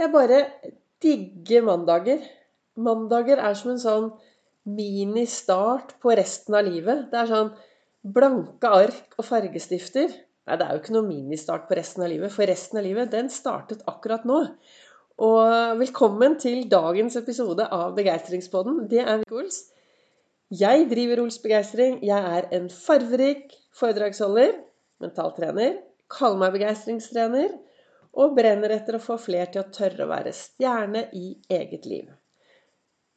Jeg bare digger mandager. Mandager er som en sånn mini-start på resten av livet. Det er sånn blanke ark og fargestifter. Nei, det er jo ikke noe mini-start på resten av livet, for resten av livet, den startet akkurat nå. Og velkommen til dagens episode av Begeistringspodden. Det er Mikke Ols. Jeg driver Ols Begeistring. Jeg er en farverik foredragsholder, mentaltrener, kaller meg begeistringstrener og brenner etter å få fler til å tørre å være stjerne i eget liv.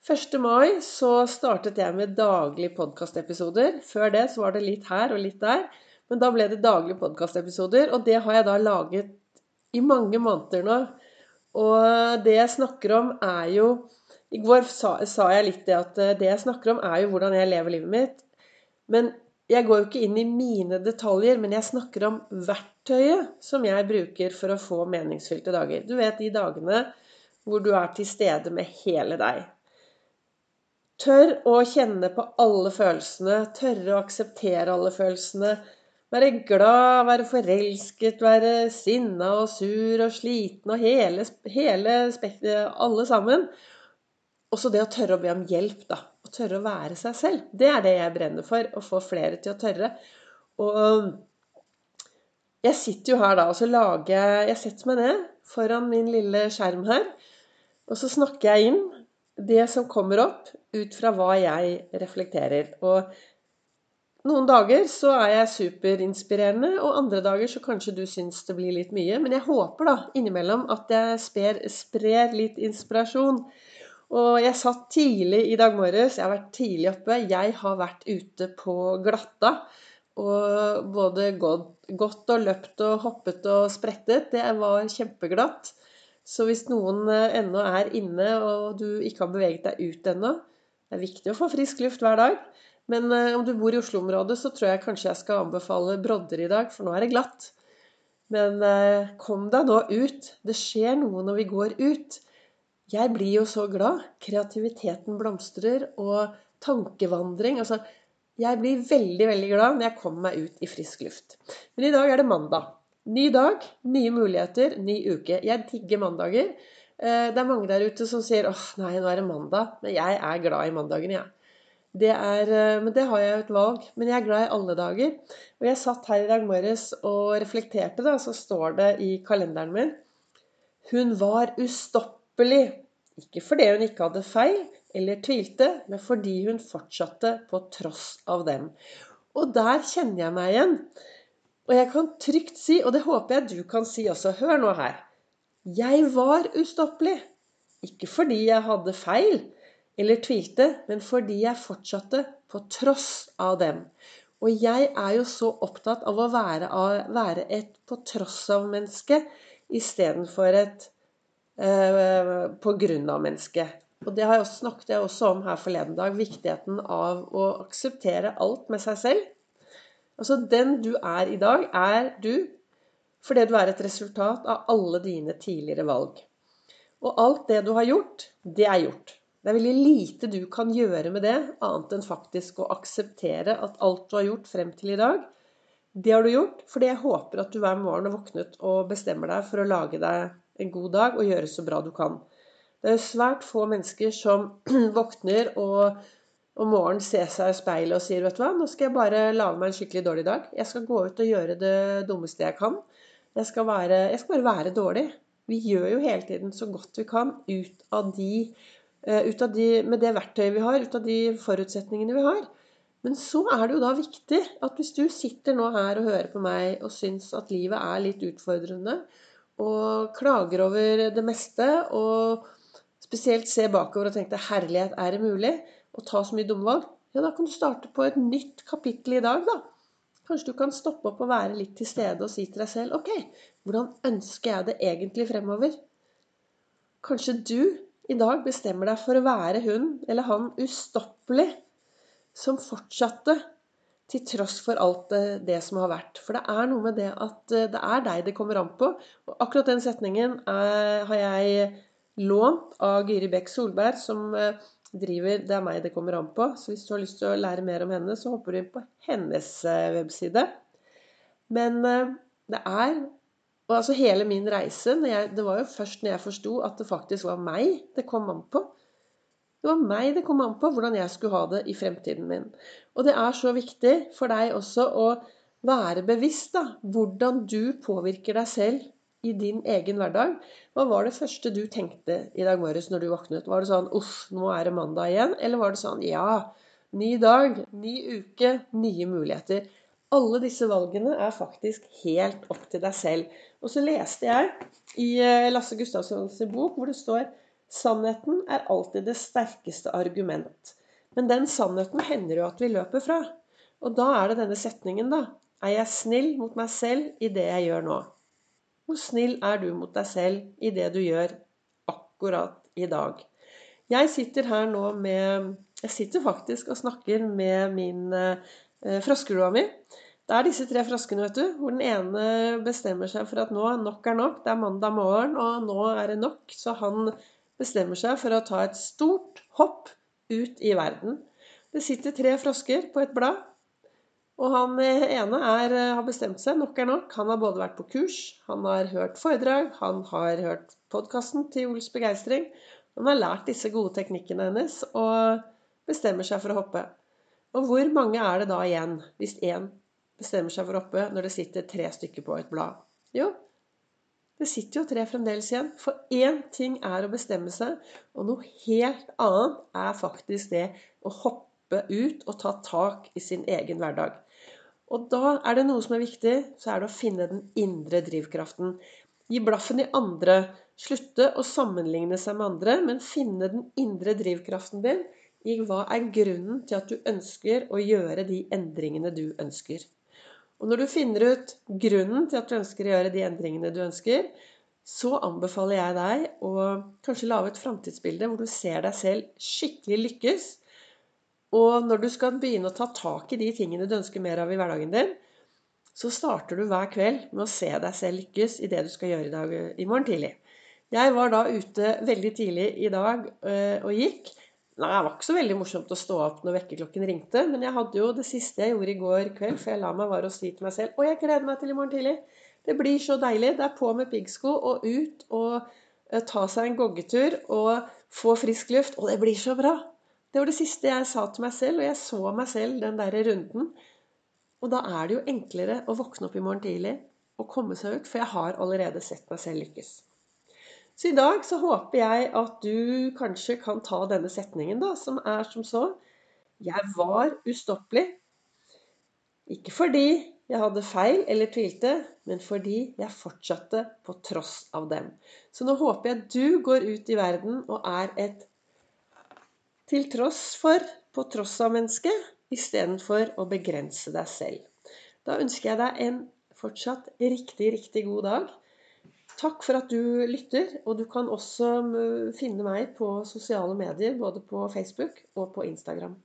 1. mai så startet jeg med daglige podkastepisoder. Før det så var det litt her og litt der. Men da ble det daglige podkastepisoder, og det har jeg da laget i mange måneder nå. Og det jeg snakker om, er jo I går sa, sa jeg litt det at eh, det jeg snakker om, er jo hvordan jeg lever livet mitt. Men jeg går jo ikke inn i mine detaljer, men jeg snakker om verktøyet som jeg bruker for å få meningsfylte dager. Du vet de dagene hvor du er til stede med hele deg. Tør å kjenne på alle følelsene, tørre å akseptere alle følelsene. Være glad, være forelsket, være sinna og sur og sliten og hele, hele alle sammen. Også det å tørre å be om hjelp, da å tørre å være seg selv. Det er det jeg brenner for. Å få flere til å tørre. Og jeg sitter jo her da, og så lager jeg setter meg ned foran min lille skjerm her, og så snakker jeg inn det som kommer opp, ut fra hva jeg reflekterer. Og noen dager så er jeg superinspirerende, og andre dager så kanskje du syns det blir litt mye. Men jeg håper da innimellom at jeg sper, sprer litt inspirasjon. Og jeg satt tidlig i dag morges. Jeg har vært tidlig oppe. Jeg har vært ute på glatta. Og både gått og løpt og hoppet og sprettet. Det var kjempeglatt. Så hvis noen eh, ennå er inne, og du ikke har beveget deg ut ennå Det er viktig å få frisk luft hver dag. Men eh, om du bor i Oslo-området, så tror jeg kanskje jeg skal anbefale brodder i dag, for nå er det glatt. Men eh, kom deg nå ut. Det skjer noe når vi går ut. Jeg blir jo så glad. Kreativiteten blomstrer, og tankevandring Altså, jeg blir veldig, veldig glad når jeg kommer meg ut i frisk luft. Men i dag er det mandag. Ny dag, nye muligheter, ny uke. Jeg digger mandager. Eh, det er mange der ute som sier 'åh, nei, nå er det mandag'. Men jeg er glad i mandagen, jeg. Det er, eh, men det har jeg jo et valg. Men jeg er glad i alle dager. Og jeg satt her i dag morges og reflekterte, da, så står det i kalenderen min Hun var ustoppelig ustoppelig. Ikke fordi hun ikke hadde feil eller tvilte, men fordi hun fortsatte på tross av dem. Og der kjenner jeg meg igjen. Og jeg kan trygt si, og det håper jeg du kan si også Hør nå her. Jeg var ustoppelig. Ikke fordi jeg hadde feil eller tvilte, men fordi jeg fortsatte på tross av dem. Og jeg er jo så opptatt av å være, av, være et på tross av-menneske istedenfor et Eh, av mennesket. Og det har jeg også, snakket jeg også om her forleden dag. Viktigheten av å akseptere alt med seg selv. Altså den du er i dag, er du fordi du er et resultat av alle dine tidligere valg. Og alt det du har gjort, det er gjort. Det er veldig lite du kan gjøre med det, annet enn faktisk å akseptere at alt du har gjort frem til i dag, det har du gjort fordi jeg håper at du hver morgen har våknet og bestemmer deg for å lage deg en god dag og gjøre så bra du kan. Det er svært få mennesker som våkner og om morgenen ser seg i speilet og sier vet du hva, nå skal jeg bare lage meg en skikkelig dårlig dag. Jeg skal gå ut og gjøre det dummeste jeg kan. Jeg skal, være, jeg skal bare være dårlig. Vi gjør jo hele tiden så godt vi kan ut av de, eh, ut av de med det verktøyet vi har, ut av de forutsetningene vi har. Men så er det jo da viktig at hvis du sitter nå her og hører på meg og syns at livet er litt utfordrende, og klager over det meste. Og spesielt se bakover og tenke 'herlighet, er det mulig?' å ta så mye dumme. Ja, da kan du starte på et nytt kapittel i dag, da. Kanskje du kan stoppe opp og være litt til stede og si til deg selv 'Ok, hvordan ønsker jeg det egentlig fremover?' Kanskje du i dag bestemmer deg for å være hun eller han ustoppelig som fortsatte til tross for alt det, det, som har vært. For det er noe med det at eh, det er deg det kommer an på. Og akkurat den setningen er, har jeg lånt av Gyri Bekk Solberg, som eh, driver 'Det er meg det kommer an på'. Så hvis du har lyst til å lære mer om henne, så hopper du inn på hennes eh, webside. Men det er Og altså hele min reise jeg, Det var jo først når jeg forsto at det faktisk var meg det kom an på. Det var meg det kom an på hvordan jeg skulle ha det i fremtiden min. Og det er så viktig for deg også å være bevisst da, hvordan du påvirker deg selv i din egen hverdag. Hva var det første du tenkte i dag morges når du våknet? Var det sånn 'uff, nå er det mandag igjen'? Eller var det sånn 'ja, ny dag, ny uke, nye muligheter'? Alle disse valgene er faktisk helt opp til deg selv. Og så leste jeg i eh, Lasse Gustavssons bok hvor det står Sannheten er alltid det sterkeste argument. Men den sannheten hender jo at vi løper fra. Og da er det denne setningen, da. Er jeg snill mot meg selv i det jeg gjør nå? Hvor snill er du mot deg selv i det du gjør akkurat i dag? Jeg sitter her nå med Jeg sitter faktisk og snakker med min eh, froskelua mi. Det er disse tre froskene, vet du, hvor den ene bestemmer seg for at nå nok er nok. Det er mandag morgen, og nå er det nok. Så han bestemmer seg for å ta et stort hopp ut i verden. Det sitter tre frosker på et blad. Og han eh, ene er, eh, har bestemt seg. Nok er nok. Han har både vært på kurs, han har hørt foredrag, han har hørt podkasten til Ols begeistring. Han har lært disse gode teknikkene hennes og bestemmer seg for å hoppe. Og hvor mange er det da igjen, hvis én bestemmer seg for å hoppe når det sitter tre stykker på et blad? Jo, det sitter jo tre fremdeles igjen. For én ting er å bestemme seg, og noe helt annet er faktisk det å hoppe ut og ta tak i sin egen hverdag. Og da er det noe som er viktig, så er det å finne den indre drivkraften. Gi blaffen i andre. Slutte å sammenligne seg med andre, men finne den indre drivkraften din i hva er grunnen til at du ønsker å gjøre de endringene du ønsker. Og når du finner ut grunnen til at du ønsker å gjøre de endringene du ønsker, så anbefaler jeg deg å kanskje lage et framtidsbilde hvor du ser deg selv skikkelig lykkes. Og når du skal begynne å ta tak i de tingene du ønsker mer av i hverdagen din, så starter du hver kveld med å se deg selv lykkes i det du skal gjøre i dag i morgen tidlig. Jeg var da ute veldig tidlig i dag øh, og gikk. Nei, det var ikke så veldig morsomt å stå opp når vekkerklokken ringte. Men jeg hadde jo det siste jeg gjorde i går kveld for jeg la meg, var å si til meg selv Og jeg gleder meg til i morgen tidlig. Det blir så deilig. Det er på med piggsko og ut og uh, ta seg en goggetur og få frisk luft. Og det blir så bra. Det var det siste jeg sa til meg selv, og jeg så meg selv den der runden. Og da er det jo enklere å våkne opp i morgen tidlig og komme seg ut, for jeg har allerede sett meg selv lykkes. Så i dag så håper jeg at du kanskje kan ta denne setningen, da, som er som så Jeg var ustoppelig. Ikke fordi jeg hadde feil eller tvilte, men fordi jeg fortsatte på tross av dem. Så nå håper jeg du går ut i verden og er et til tross for, på tross av mennesket, istedenfor å begrense deg selv. Da ønsker jeg deg en fortsatt riktig, riktig god dag. Takk for at du lytter, og du kan også finne meg på sosiale medier, både på Facebook og på Instagram.